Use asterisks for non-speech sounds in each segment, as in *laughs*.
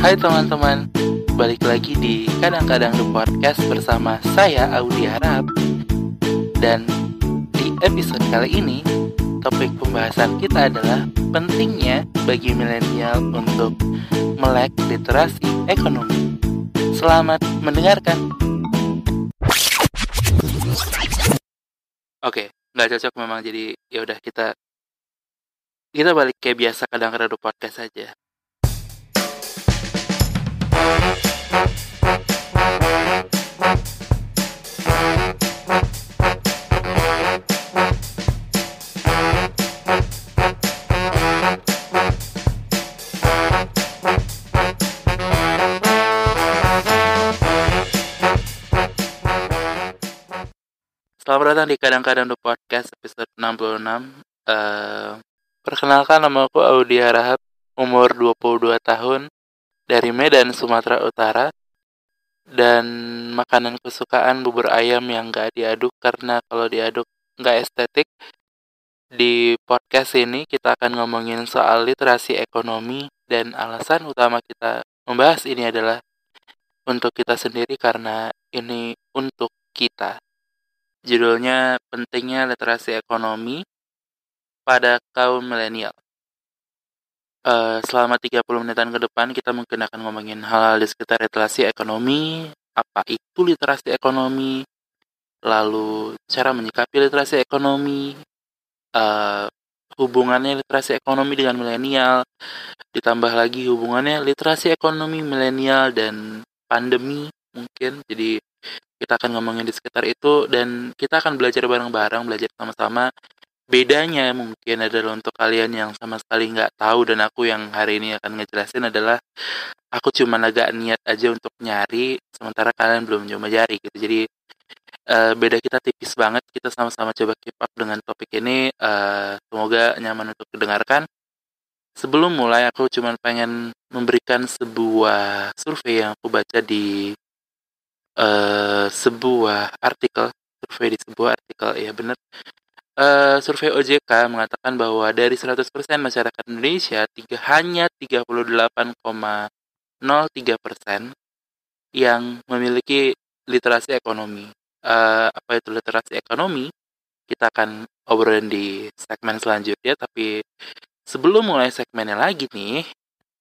Hai teman-teman, balik lagi di Kadang-Kadang The Podcast bersama saya Audi Harap. Dan di episode kali ini, topik pembahasan kita adalah pentingnya bagi milenial untuk melek literasi ekonomi. Selamat mendengarkan. Oke, nggak cocok memang jadi ya udah kita kita balik kayak biasa kadang-kadang The Podcast aja Selamat datang di Kadang-Kadang The Podcast episode 66 uh, Perkenalkan nama aku Audi Harahap Umur 22 tahun Dari Medan, Sumatera Utara. Dan makanan kesukaan bubur ayam yang gak diaduk Karena kalau diaduk gak estetik Di podcast ini kita akan ngomongin soal literasi ekonomi Dan alasan utama kita membahas ini adalah Untuk kita sendiri karena ini untuk kita Judulnya Pentingnya Literasi Ekonomi pada Kaum Milenial. Uh, selama 30 menitan ke depan kita mungkin akan ngomongin hal-hal di sekitar literasi ekonomi, apa itu literasi ekonomi, lalu cara menyikapi literasi ekonomi, uh, hubungannya literasi ekonomi dengan milenial, ditambah lagi hubungannya literasi ekonomi milenial dan pandemi mungkin. Jadi kita akan ngomongin di sekitar itu dan kita akan belajar bareng-bareng, belajar sama-sama. Bedanya mungkin adalah untuk kalian yang sama sekali nggak tahu dan aku yang hari ini akan ngejelasin adalah aku cuma agak niat aja untuk nyari, sementara kalian belum coba nyari gitu. Jadi uh, beda kita tipis banget. Kita sama-sama coba keep up dengan topik ini. Uh, semoga nyaman untuk didengarkan. Sebelum mulai, aku cuma pengen memberikan sebuah survei yang aku baca di uh, sebuah artikel survei di sebuah artikel ya benar uh, survei OJK mengatakan bahwa dari 100% masyarakat Indonesia tiga hanya 38,03% yang memiliki literasi ekonomi. Uh, apa itu literasi ekonomi? Kita akan obrolin di segmen selanjutnya, tapi sebelum mulai segmennya lagi nih,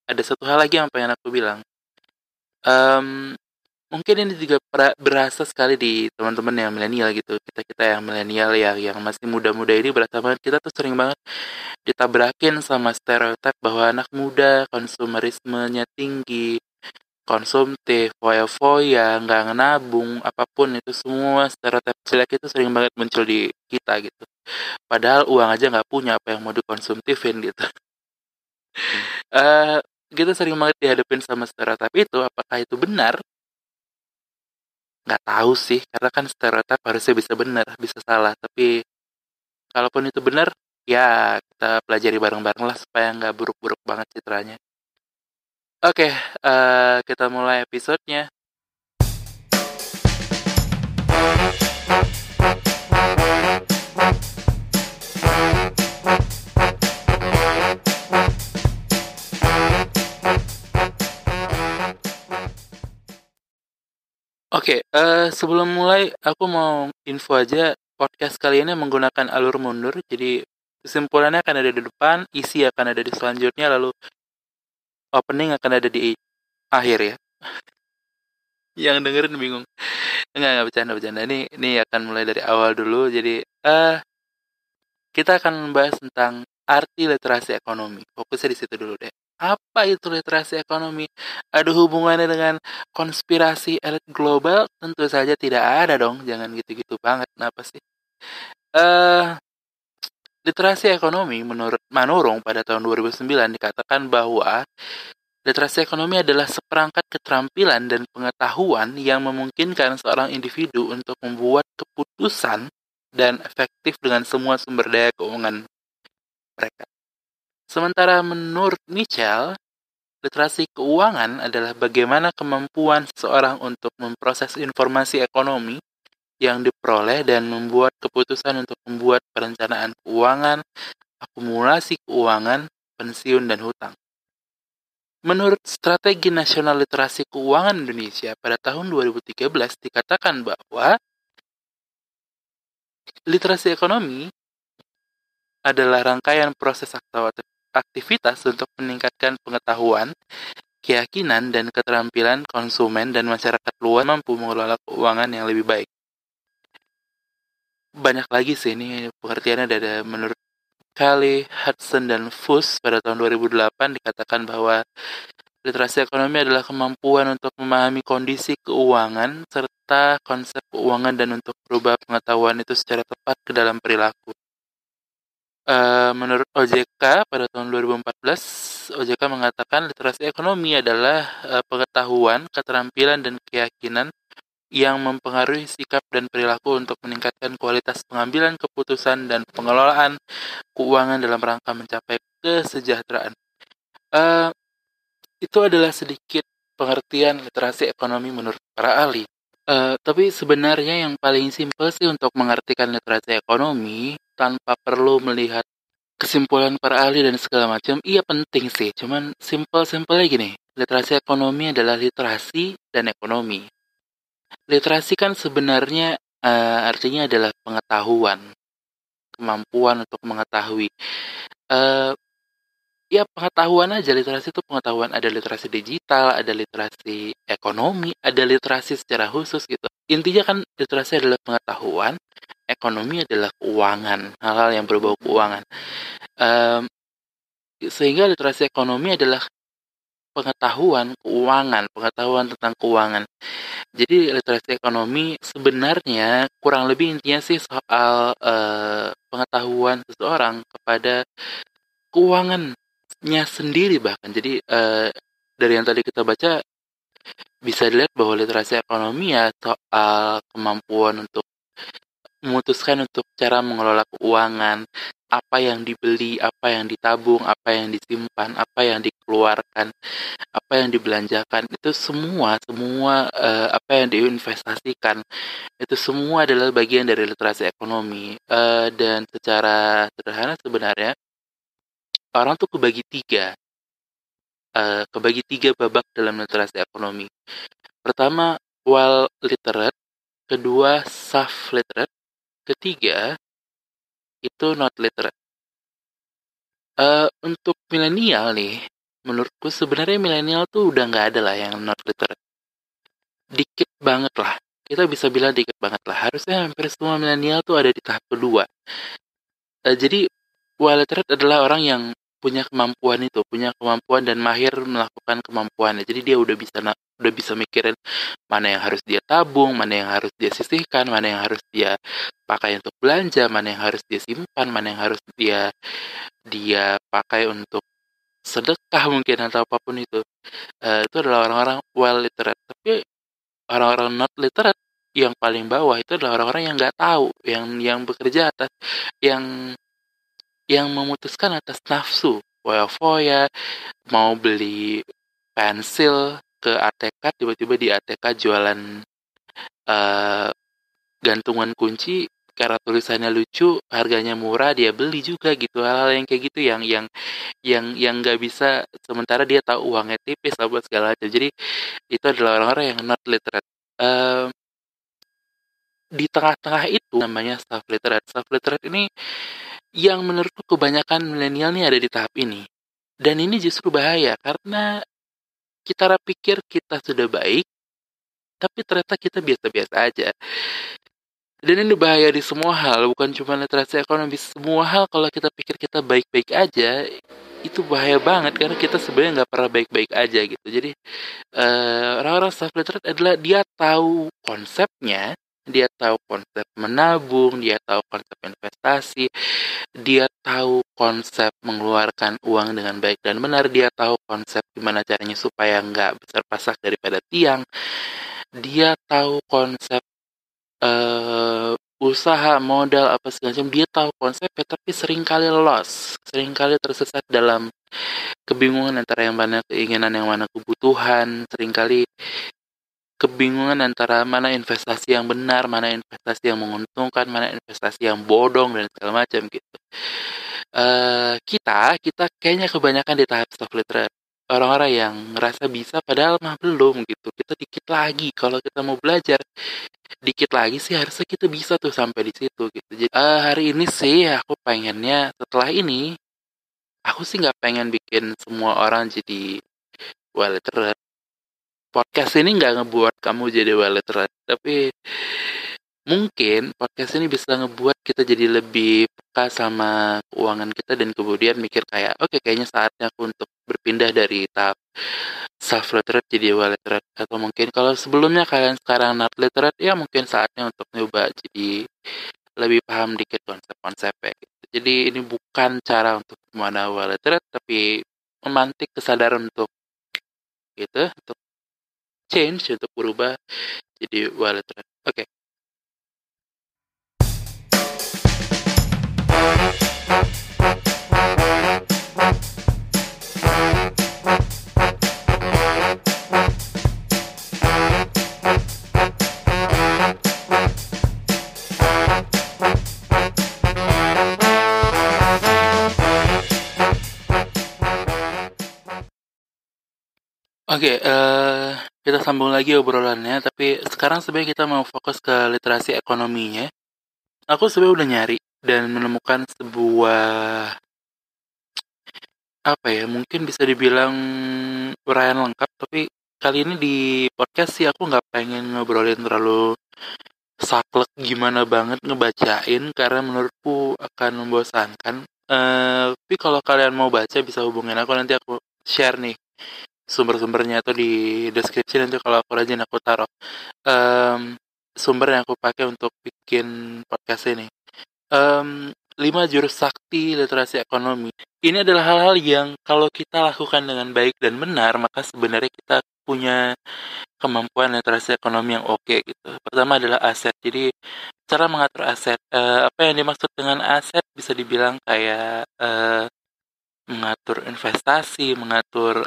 ada satu hal lagi yang pengen aku bilang. Um, mungkin ini juga berasa sekali di teman-teman yang milenial gitu kita kita yang milenial yang yang masih muda-muda ini berasa banget kita tuh sering banget ditabrakin sama stereotip bahwa anak muda konsumerismenya tinggi konsumtif foya-foya nggak nabung apa pun itu semua stereotip jelek itu sering banget muncul di kita gitu. Padahal uang aja nggak punya apa yang mau dikonsumtifin gitu. Uh, kita sering banget dihadapin sama stereotip itu apakah itu benar nggak tahu sih karena kan stereotip harusnya bisa benar bisa salah. Tapi kalaupun itu benar ya kita pelajari bareng-bareng lah supaya nggak buruk-buruk banget citranya. Oke uh, kita mulai episodenya uh, sebelum mulai aku mau info aja podcast kali ini menggunakan alur mundur. Jadi kesimpulannya akan ada di depan, isi akan ada di selanjutnya, lalu opening akan ada di akhir ya. *laughs* Yang dengerin bingung. Enggak, enggak bercanda bercanda. Ini ini akan mulai dari awal dulu. Jadi eh uh, kita akan membahas tentang arti literasi ekonomi. Fokusnya di situ dulu deh. Apa itu literasi ekonomi? Ada hubungannya dengan konspirasi elit global? Tentu saja tidak ada dong. Jangan gitu-gitu banget. Kenapa sih? Uh, literasi ekonomi menurut Manurung pada tahun 2009 dikatakan bahwa literasi ekonomi adalah seperangkat keterampilan dan pengetahuan yang memungkinkan seorang individu untuk membuat keputusan dan efektif dengan semua sumber daya keuangan mereka. Sementara menurut Mitchell, literasi keuangan adalah bagaimana kemampuan seseorang untuk memproses informasi ekonomi yang diperoleh dan membuat keputusan untuk membuat perencanaan keuangan, akumulasi keuangan, pensiun, dan hutang. Menurut Strategi Nasional Literasi Keuangan Indonesia pada tahun 2013 dikatakan bahwa literasi ekonomi adalah rangkaian proses atau aktivitas untuk meningkatkan pengetahuan, keyakinan, dan keterampilan konsumen dan masyarakat luas mampu mengelola keuangan yang lebih baik. Banyak lagi sih ini pengertiannya ada menurut Kelly, Hudson, dan Fuss pada tahun 2008 dikatakan bahwa literasi ekonomi adalah kemampuan untuk memahami kondisi keuangan serta konsep keuangan dan untuk berubah pengetahuan itu secara tepat ke dalam perilaku. Uh, menurut OJK pada tahun 2014, OJK mengatakan literasi ekonomi adalah uh, pengetahuan, keterampilan, dan keyakinan yang mempengaruhi sikap dan perilaku untuk meningkatkan kualitas pengambilan keputusan dan pengelolaan keuangan dalam rangka mencapai kesejahteraan. Uh, itu adalah sedikit pengertian literasi ekonomi menurut para ahli. Uh, tapi sebenarnya yang paling simpel sih untuk mengartikan literasi ekonomi tanpa perlu melihat kesimpulan para ahli dan segala macam, iya penting sih. Cuman simpel-simpelnya gini, literasi ekonomi adalah literasi dan ekonomi. Literasi kan sebenarnya uh, artinya adalah pengetahuan, kemampuan untuk mengetahui. Uh, ya pengetahuan aja literasi itu pengetahuan ada literasi digital ada literasi ekonomi ada literasi secara khusus gitu intinya kan literasi adalah pengetahuan ekonomi adalah keuangan hal-hal yang berbau keuangan um, sehingga literasi ekonomi adalah pengetahuan keuangan, pengetahuan tentang keuangan. Jadi literasi ekonomi sebenarnya kurang lebih intinya sih soal uh, pengetahuan seseorang kepada keuangannya sendiri bahkan. Jadi uh, dari yang tadi kita baca bisa dilihat bahwa literasi ekonomi ya soal kemampuan untuk memutuskan untuk cara mengelola keuangan, apa yang dibeli, apa yang ditabung, apa yang disimpan, apa yang dikeluarkan, apa yang dibelanjakan, itu semua semua uh, apa yang diinvestasikan. Itu semua adalah bagian dari literasi ekonomi. Uh, dan secara sederhana sebenarnya orang tuh kebagi tiga. Uh, kebagi tiga babak dalam literasi ekonomi. Pertama well literate, kedua soft literate, ketiga itu not literate. Uh, untuk milenial nih, menurutku sebenarnya milenial tuh udah nggak ada lah yang not literate. Dikit banget lah. Kita bisa bilang dikit banget lah. Harusnya hampir semua milenial tuh ada di tahap kedua. Uh, jadi, well literate adalah orang yang punya kemampuan itu, punya kemampuan dan mahir melakukan kemampuannya. Jadi dia udah bisa udah bisa mikirin mana yang harus dia tabung, mana yang harus dia sisihkan, mana yang harus dia pakai untuk belanja, mana yang harus dia simpan, mana yang harus dia dia pakai untuk sedekah mungkin atau apa pun itu. Uh, itu adalah orang-orang well literate. Tapi orang-orang not literate yang paling bawah itu adalah orang-orang yang nggak tahu, yang yang bekerja atas yang yang memutuskan atas nafsu foya-foya mau beli pensil ke ATK tiba-tiba di ATK jualan uh, gantungan kunci karena tulisannya lucu harganya murah dia beli juga gitu hal-hal yang kayak gitu yang yang yang yang nggak bisa sementara dia tahu uangnya tipis buat segala macam jadi itu adalah orang-orang yang not literate. Uh, di tengah-tengah itu namanya self literate self literate ini yang menurutku kebanyakan milenial nih ada di tahap ini. Dan ini justru bahaya karena kita pikir kita sudah baik, tapi ternyata kita biasa-biasa aja. Dan ini bahaya di semua hal, bukan cuma literasi ekonomi. Semua hal kalau kita pikir kita baik-baik aja, itu bahaya banget karena kita sebenarnya nggak pernah baik-baik aja gitu. Jadi uh, orang-orang self literate adalah dia tahu konsepnya, dia tahu konsep menabung, dia tahu konsep investasi, dia tahu konsep mengeluarkan uang dengan baik dan benar, dia tahu konsep gimana caranya supaya nggak besar pasak daripada tiang, dia tahu konsep uh, usaha modal apa segala macam, dia tahu konsepnya tapi sering kali loss, sering kali tersesat dalam kebingungan antara yang mana keinginan yang mana kebutuhan, sering kali kebingungan antara mana investasi yang benar, mana investasi yang menguntungkan, mana investasi yang bodong dan segala macam gitu. Uh, kita kita kayaknya kebanyakan di tahap soft literate. orang-orang yang ngerasa bisa padahal mah belum gitu kita dikit lagi kalau kita mau belajar dikit lagi sih harusnya kita bisa tuh sampai di situ gitu jadi uh, hari ini sih aku pengennya setelah ini aku sih nggak pengen bikin semua orang jadi well literate podcast ini nggak ngebuat kamu jadi well literate tapi mungkin podcast ini bisa ngebuat kita jadi lebih peka sama keuangan kita dan kemudian mikir kayak oke okay, kayaknya saatnya aku untuk berpindah dari tahap self literate jadi well literate atau mungkin kalau sebelumnya kalian sekarang not literate ya mungkin saatnya untuk nyoba jadi lebih paham dikit konsep-konsepnya gitu. jadi ini bukan cara untuk mana well literate tapi memantik kesadaran untuk gitu untuk change untuk berubah jadi literate oke okay. Sambung lagi obrolannya, tapi sekarang sebenarnya kita mau fokus ke literasi ekonominya. Aku sebenarnya udah nyari dan menemukan sebuah apa ya, mungkin bisa dibilang uraian lengkap, tapi kali ini di podcast sih aku nggak pengen ngobrolin terlalu saklek gimana banget ngebacain karena menurutku akan membosankan. Uh, tapi kalau kalian mau baca bisa hubungin aku nanti aku share nih sumber-sumbernya atau di deskripsi nanti kalau aku rajin aku taruh um, sumber yang aku pakai untuk bikin podcast ini. Um, lima jurus sakti literasi ekonomi. Ini adalah hal-hal yang kalau kita lakukan dengan baik dan benar, maka sebenarnya kita punya kemampuan literasi ekonomi yang oke okay, gitu. Pertama adalah aset. Jadi cara mengatur aset. Uh, apa yang dimaksud dengan aset bisa dibilang kayak uh, mengatur investasi, mengatur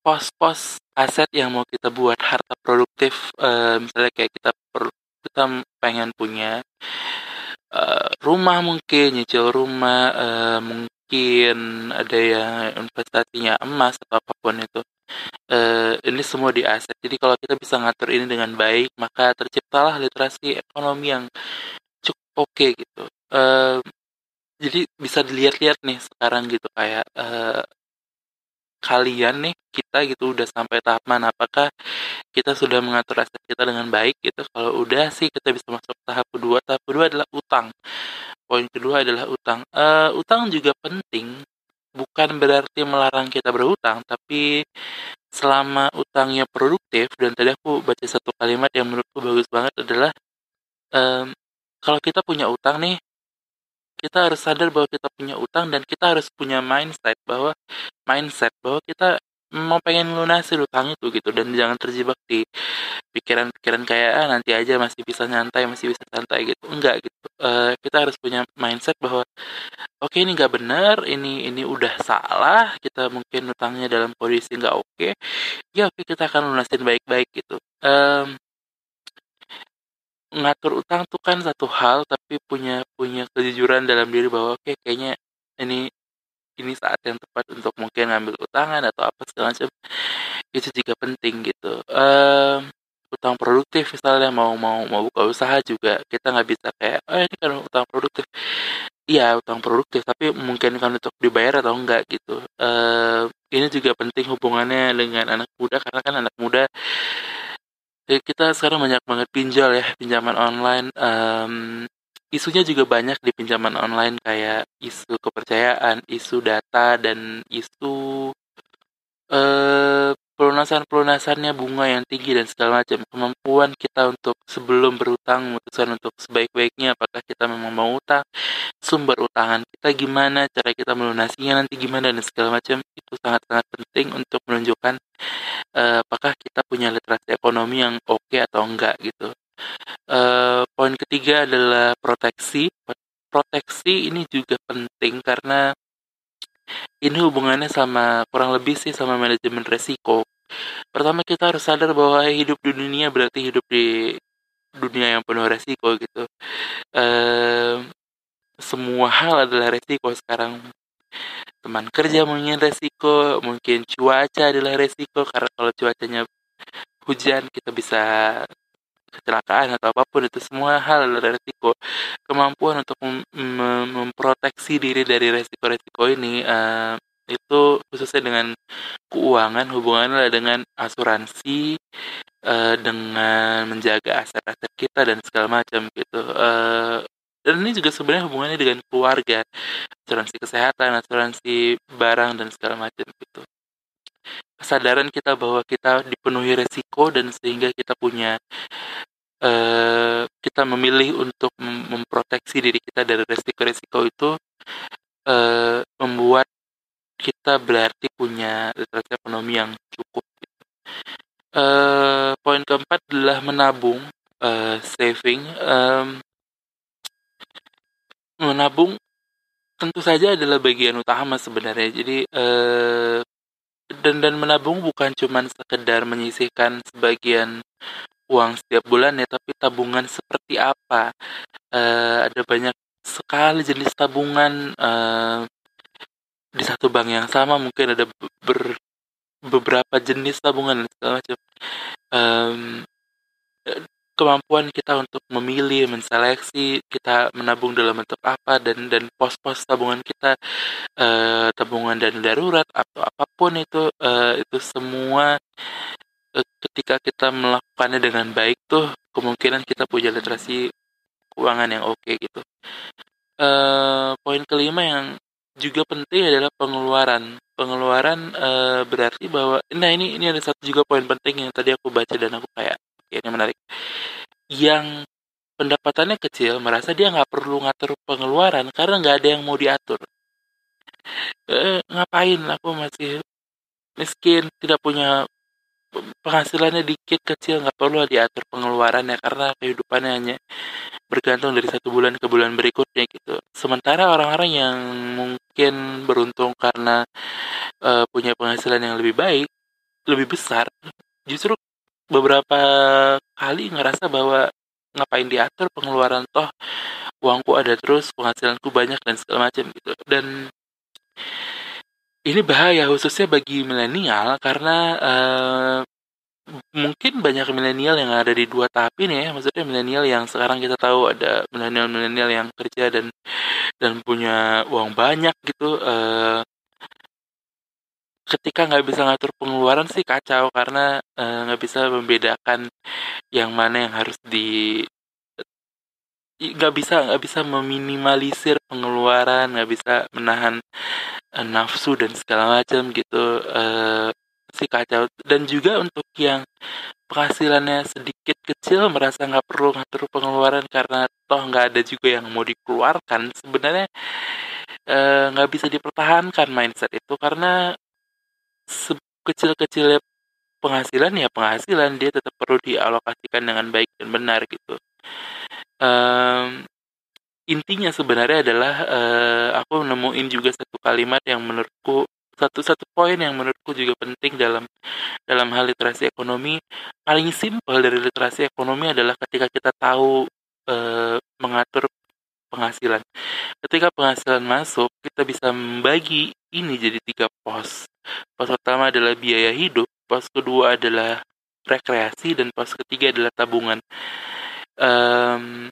pos-pos uh, aset yang mau kita buat harta produktif, uh, misalnya kayak kita per, kita pengen punya uh, rumah mungkin, nyicil rumah, uh, mungkin ada yang investasinya emas atau apa pun itu. Uh, ini semua di aset. Jadi kalau kita bisa ngatur ini dengan baik, maka terciptalah literasi ekonomi yang cukup oke okay, gitu. Uh, jadi bisa dilihat-lihat nih sekarang gitu kayak uh, kalian nih kita gitu udah sampai tahap mana apakah kita sudah mengatur aset kita dengan baik gitu. Kalau udah sih kita bisa masuk tahap kedua. Tahap kedua adalah utang. Poin kedua adalah utang. Uh, utang juga penting. Bukan berarti melarang kita berutang tapi selama utangnya produktif dan tadi aku baca satu kalimat yang menurutku bagus banget adalah um, kalau kita punya utang nih kita harus sadar bahwa kita punya utang dan kita harus punya mindset bahwa mindset bahwa kita mau pengen lunasi utang itu gitu dan jangan terjebak di pikiran-pikiran kayak ah, nanti aja masih bisa nyantai masih bisa santai gitu. Enggak gitu. Uh, kita harus punya mindset bahwa oke okay, ini nggak benar ini ini udah salah kita mungkin utangnya dalam kondisi nggak oke. Okay. ya oke okay, kita akan lunasin baik-baik gitu. Um, ngatur utang tuh kan satu hal tapi punya punya kejujuran dalam diri bahwa oke okay, kayaknya ini ini saat yang tepat untuk mungkin ngambil utangan atau apa segala macam. Itu juga penting gitu. Um, utang produktif misalnya mau mau mau buka usaha juga kita nggak bisa kayak oh ini kan utang produktif. Iya utang produktif tapi mungkin kan untuk dibayar atau enggak gitu. Uh, ini juga penting hubungannya dengan anak muda karena kan anak muda ya kita sekarang banyak banget pinjol ya pinjaman online um, isunya juga banyak di pinjaman online kayak isu kepercayaan isu data dan isu uh, pelunasan-pelunasannya bunga yang tinggi dan segala macam. Kemampuan kita untuk sebelum berutang memutuskan untuk sebaik-baiknya apakah kita memang mau utang sumber utangan kita gimana cara kita melunasinya nanti gimana dan segala macam itu sangat-sangat penting untuk menunjukkan uh, apakah kita punya literasi ekonomi yang oke okay atau enggak gitu uh, poin ketiga adalah proteksi proteksi ini juga penting karena ini hubungannya sama kurang lebih sih sama manajemen resiko. Pertama kita harus sadar bahwa hidup di dunia berarti hidup di dunia yang penuh resiko gitu. Ehm, semua hal adalah resiko sekarang. Teman kerja mungkin resiko mungkin cuaca adalah resiko karena kalau cuacanya hujan kita bisa kecelakaan atau apa pun itu semua hal adalah resiko. Kemampuan untuk mem mem memproteksi diri dari resiko-resiko ini uh, itu khususnya dengan keuangan hubungannya dengan asuransi uh, dengan menjaga aset-aset kita dan segala macam gitu. Uh, dan ini juga sebenarnya hubungannya dengan keluarga asuransi kesehatan asuransi barang dan segala macam gitu kesadaran kita bahwa kita dipenuhi resiko dan sehingga kita punya uh, kita memilih untuk memproteksi diri kita dari resiko-resiko itu uh, membuat kita berarti punya literasi ekonomi yang cukup. Uh, poin keempat adalah menabung, uh, saving. Um, menabung tentu saja adalah bagian utama sebenarnya. Jadi uh, dan dan menabung bukan cuma sekedar menyisihkan sebagian uang setiap bulan ya, tapi tabungan seperti apa? Uh, ada banyak sekali jenis tabungan. Uh, di satu bank yang sama mungkin ada ber, beberapa jenis tabungan segala macam um, kemampuan kita untuk memilih menseleksi kita menabung dalam bentuk apa dan dan pos-pos tabungan kita uh, tabungan dan darurat atau apa pun itu uh, itu semua uh, ketika kita melakukannya dengan baik tuh kemungkinan kita punya literasi keuangan yang oke okay, gitu poin kelima yang juga penting adalah pengeluaran. Pengeluaran uh, berarti bahwa nah ini ini ada satu juga poin penting yang tadi aku baca dan aku kayak ini menarik. Yang pendapatannya kecil merasa dia nggak perlu ngatur pengeluaran karena nggak ada yang mau diatur. Eh, ngapain aku masih miskin tidak punya penghasilannya dikit kecil nggak perlu diatur pengeluarannya karena kehidupannya hanya bergantung dari satu bulan ke bulan berikutnya gitu. Sementara orang-orang yang mungkin beruntung karena uh, punya penghasilan yang lebih baik, lebih besar, justru beberapa kali ngerasa bahwa ngapain diatur pengeluaran toh uangku ada terus penghasilanku banyak dan segala macam gitu. Dan ini bahaya khususnya bagi milenial karena uh, mungkin banyak milenial yang ada di dua tahap ini ya. Maksudnya milenial yang sekarang kita tahu ada milenial-milenial yang kerja dan dan punya uang banyak gitu uh, ketika nggak bisa ngatur pengeluaran sih kacau karena eh, nggak uh, bisa membedakan yang mana yang harus di nggak bisa nggak bisa meminimalisir pengeluaran nggak bisa menahan uh, nafsu dan segala macam gitu uh, si kacau. Dan juga untuk yang penghasilannya sedikit kecil merasa nggak perlu ngatur pengeluaran karena toh nggak ada juga yang mau dikeluarkan sebenarnya eh, nggak e, bisa dipertahankan mindset itu. Karena kecil-kecilnya penghasilan ya penghasilan dia tetap perlu dialokasikan dengan baik dan benar gitu um, intinya sebenarnya adalah uh, aku nemuin juga satu kalimat yang menurutku satu satu poin yang menurutku juga penting dalam dalam hal literasi ekonomi paling simpel dari literasi ekonomi adalah ketika kita tahu e, mengatur penghasilan. Ketika penghasilan masuk, kita bisa membagi ini jadi tiga pos. Pos pertama adalah biaya hidup, pos kedua adalah rekreasi, dan pos ketiga adalah tabungan. Um,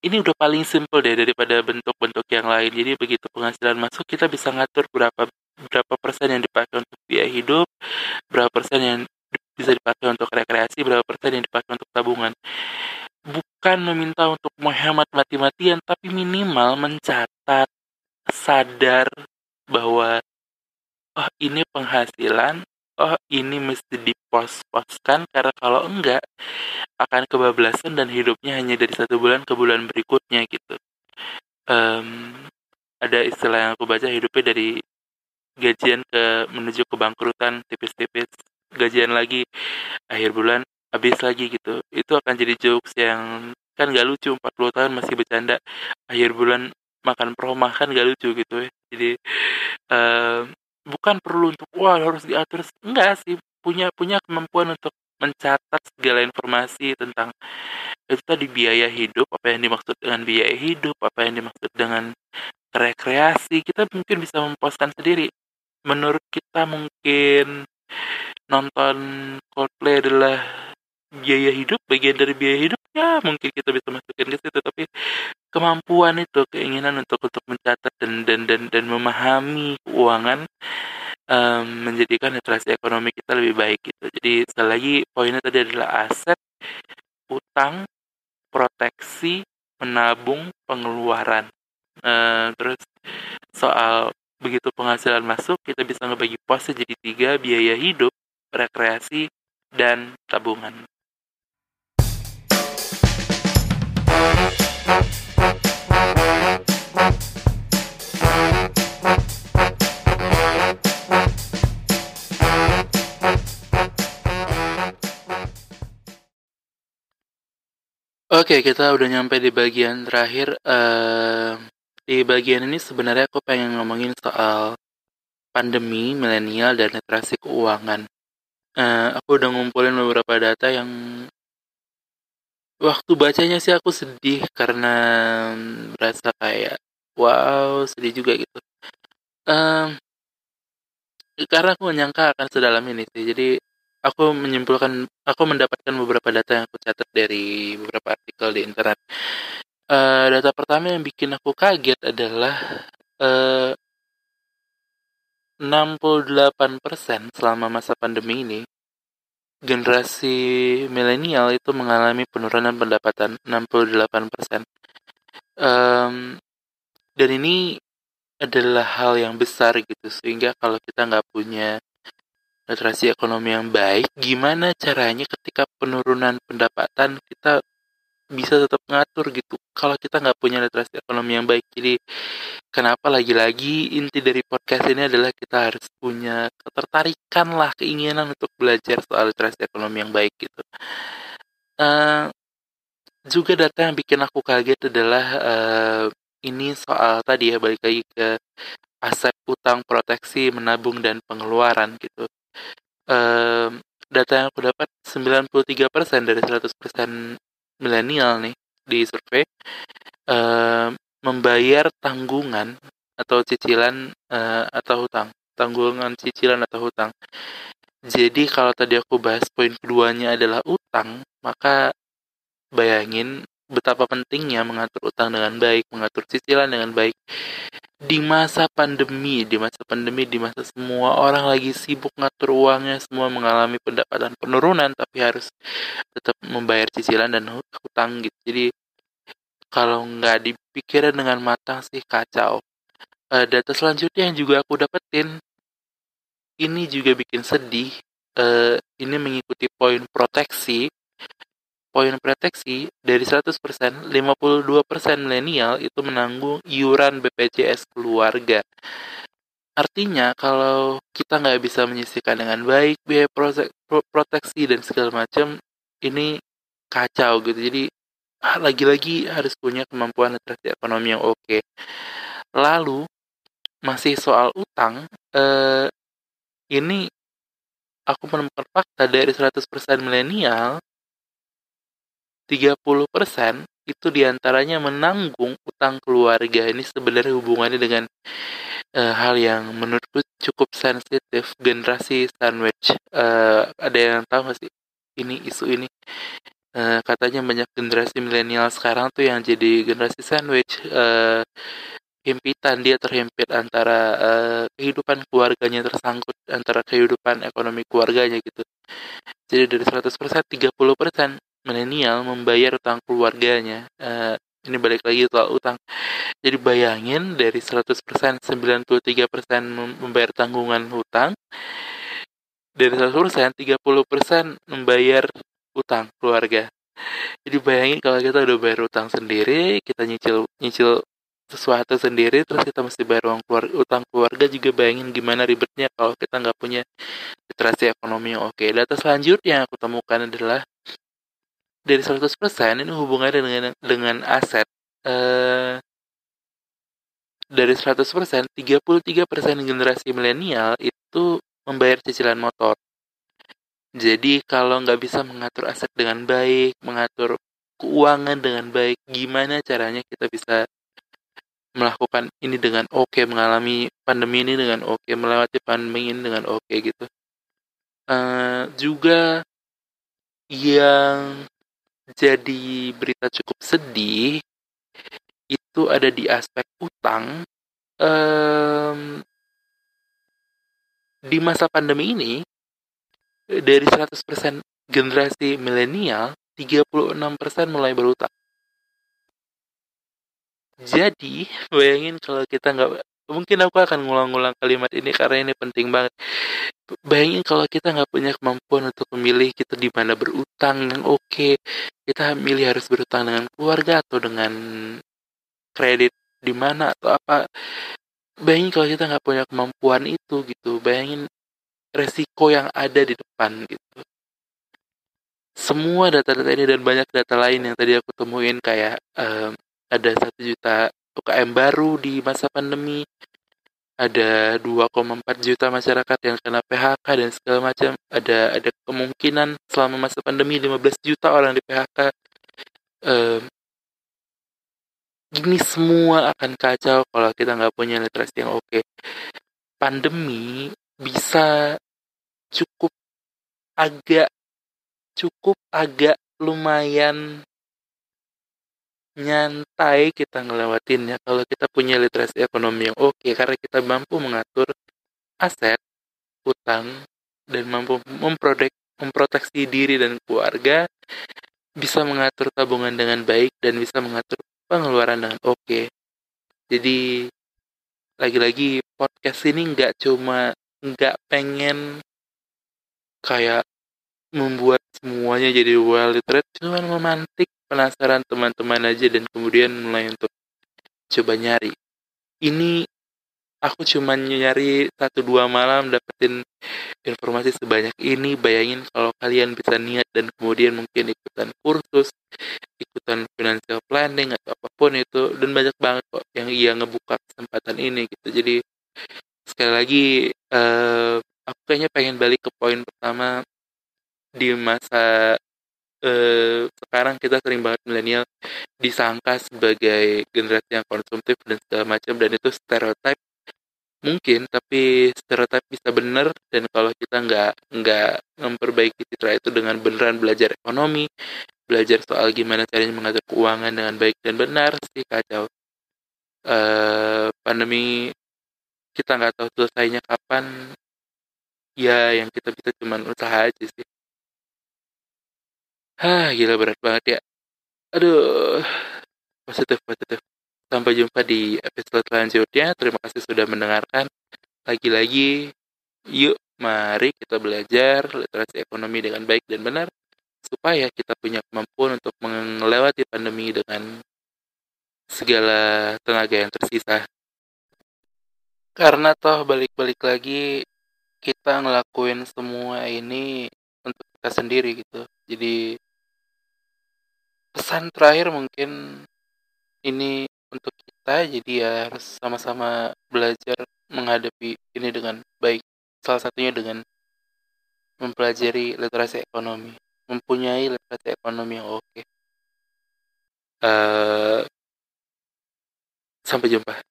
ini udah paling simple deh daripada bentuk-bentuk yang lain. Jadi begitu penghasilan masuk, kita bisa ngatur berapa berapa persen yang dipakai untuk biaya hidup, berapa persen yang bisa dipakai untuk rekreasi, berapa persen yang dipakai untuk tabungan. Bukan meminta untuk menghemat mati-matian, tapi minimal mencatat, sadar bahwa oh ini penghasilan, oh ini mesti dipos-poskan karena kalau enggak akan kebablasan dan hidupnya hanya dari satu bulan ke bulan berikutnya gitu. Um, ada istilah yang aku baca hidupnya dari gajian ke menuju kebangkrutan tipis-tipis. Gajian lagi akhir bulan habis lagi gitu. Itu akan jadi jokes yang kan gak lucu 40 tahun masih bercanda. Akhir bulan makan promah kan gak lucu gitu ya. Jadi uh, bukan perlu untuk wah harus diatur. Enggak sih punya punya kemampuan untuk mencatat segala informasi tentang itu tadi biaya hidup apa yang dimaksud dengan biaya hidup apa yang dimaksud dengan rekreasi. Kita mungkin bisa memposkan sendiri. Menurut kita mungkin nonton Coldplay adalah biaya hidup bagian dari biaya hidup ya mungkin kita bisa masukin ke situ. Tapi kemampuan itu keinginan untuk untuk mencatat dan dan dan dan memahami keuangan um, menjadikan literasi ekonomi kita lebih baik gitu. Jadi sekali lagi poinnya tadi adalah aset utang proteksi menabung pengeluaran. Uh, terus soal begitu penghasilan masuk kita bisa ngebagi posnya jadi tiga biaya hidup rekreasi dan tabungan Oke, kita udah nyampe di bagian terakhir. Uh, di bagian ini sebenarnya aku pengen ngomongin soal pandemi, milenial, dan literasi keuangan. Uh, aku udah ngumpulin beberapa data yang waktu bacanya sih aku sedih karena merasa kayak wow sedih juga gitu. Uh, karena aku menyangka akan sedalam ini sih. Jadi aku menyimpulkan aku mendapatkan beberapa data yang aku catat dari beberapa artikel di internet. Uh, data pertama yang bikin aku kaget adalah uh, 68% selama masa pandemi ini generasi milenial itu mengalami penurunan pendapatan 68%. Um, dan ini adalah hal yang besar gitu sehingga kalau kita nggak punya literasi ekonomi yang baik, gimana caranya ketika penurunan pendapatan kita bisa tetap ngatur gitu. Kalau kita nggak punya literasi ekonomi yang baik jadi kenapa lagi-lagi inti dari podcast ini adalah kita harus punya ketertarikan lah keinginan untuk belajar soal literasi ekonomi yang baik gitu. Uh, juga data yang bikin aku kaget adalah uh, ini soal tadi ya balik lagi ke aset utang proteksi menabung dan pengeluaran gitu. Uh, data yang aku dapat 93% dari 100% milenial nih di survei uh, membayar tanggungan atau cicilan uh, atau hutang tanggungan cicilan atau hutang. Jadi kalau tadi aku bahas poin keduanya adalah utang maka bayangin betapa pentingnya mengatur utang dengan baik mengatur cicilan dengan baik di masa pandemi, di masa pandemi, di masa semua orang lagi sibuk ngatur uangnya, semua mengalami pendapatan penurunan, tapi harus tetap membayar cicilan dan hutang gitu. Jadi kalau nggak dipikirin dengan matang sih kacau. Uh, data selanjutnya yang juga aku dapetin, ini juga bikin sedih. Uh, ini mengikuti poin proteksi poin proteksi dari 100%, 52% milenial itu menanggung iuran BPJS keluarga. Artinya kalau kita nggak bisa menyisihkan dengan baik biaya proteksi dan segala macam, ini kacau gitu. Jadi ah, lagi-lagi harus punya kemampuan literasi ekonomi yang oke. Lalu masih soal utang, eh, ini aku menemukan fakta dari 100% milenial 30% itu di antaranya menanggung utang keluarga. Ini sebenarnya hubungannya dengan uh, hal yang menurutku cukup sensitif generasi sandwich. Uh, ada yang tahu gak sih ini isu ini? Uh, katanya banyak generasi milenial sekarang tuh yang jadi generasi sandwich. Uh, himpitan dia terhimpit antara uh, kehidupan keluarganya tersangkut antara kehidupan ekonomi keluarganya gitu. Jadi dari 100% 30% milenial membayar utang keluarganya. Uh, ini balik lagi soal utang. Jadi bayangin dari 100% 93% membayar tanggungan hutang. Dari 100% 30% membayar utang keluarga. Jadi bayangin kalau kita udah bayar utang sendiri, kita nyicil nyicil sesuatu sendiri terus kita mesti bayar uang keluarga, utang keluarga juga bayangin gimana ribetnya kalau kita nggak punya literasi ekonomi yang oke. Data selanjutnya yang aku temukan adalah dari 100% ini hubungannya dengan dengan aset eh, dari 100% 33% generasi milenial itu membayar cicilan motor jadi kalau nggak bisa mengatur aset dengan baik mengatur keuangan dengan baik gimana caranya kita bisa melakukan ini dengan oke, okay, mengalami pandemi ini dengan oke, okay, melewati pandemi ini dengan oke okay, gitu. Uh, juga yang jadi berita cukup sedih itu ada di aspek utang. Um, di masa pandemi ini dari 100% generasi milenial 36% mulai berutang. Jadi, bayangin kalau kita nggak mungkin aku akan ngulang-ngulang kalimat ini karena ini penting banget. Bayangin kalau kita nggak punya kemampuan untuk memilih kita di mana berutang yang oke, okay. kita milih harus berutang dengan keluarga atau dengan kredit di mana atau apa. Bayangin kalau kita nggak punya kemampuan itu gitu. Bayangin resiko yang ada di depan gitu semua data-data ini dan banyak data lain yang tadi aku temuin kayak um, ada satu juta UKM baru di masa pandemi. Ada 2,4 juta masyarakat yang kena PHK dan segala macam. Ada ada kemungkinan selama masa pandemi 15 juta orang di PHK um, ini semua akan kacau kalau kita nggak punya literasi yang oke. Pandemi bisa cukup agak cukup agak lumayan nyantai kita ngelewatinnya kalau kita punya literasi ekonomi yang oke okay, karena kita mampu mengatur aset, utang, dan mampu memprotek, memproteksi diri dan keluarga, bisa mengatur tabungan dengan baik dan bisa mengatur pengeluaran dengan oke. Okay. Jadi lagi-lagi podcast ini nggak cuma nggak pengen kayak membuat semuanya jadi well literate cuman memantik penasaran teman-teman aja dan kemudian mulai untuk coba nyari. Ini aku cuma nyari satu dua malam dapetin informasi sebanyak ini. Bayangin kalau kalian bisa niat dan kemudian mungkin ikutan kursus ikutan financial planning atau apa pun itu dan banyak banget kok yang ia ngebuka kesempatan ini gitu. Jadi sekali lagi uh, aku kayaknya pengen balik ke poin pertama di masa eh, sekarang kita sering banget milenial disangka sebagai generasi yang konsumtif dan segala macam dan itu stereotip mungkin tapi stereotip bisa benar dan kalau kita nggak nggak memperbaiki citra itu dengan beneran belajar ekonomi belajar soal gimana caranya mengatur keuangan dengan baik dan benar sih kacau. Uh, pandemi kita nggak tahu selesainya kapan ya yang kita bisa cuma usaha aja sih Hah, gila berat banget ya. Aduh, positif, positif. Sampai jumpa di episode selanjutnya. Terima kasih sudah mendengarkan. Lagi-lagi, yuk mari kita belajar literasi ekonomi dengan baik dan benar supaya kita punya kemampuan untuk melewati pandemi dengan segala tenaga yang tersisa. Karena toh balik-balik lagi kita ngelakuin semua ini untuk kita sendiri gitu. Jadi pesan terakhir mungkin ini untuk kita jadi ya harus sama-sama belajar menghadapi ini dengan baik salah satunya dengan mempelajari literasi ekonomi mempunyai literasi ekonomi yang oke okay. uh, sampai jumpa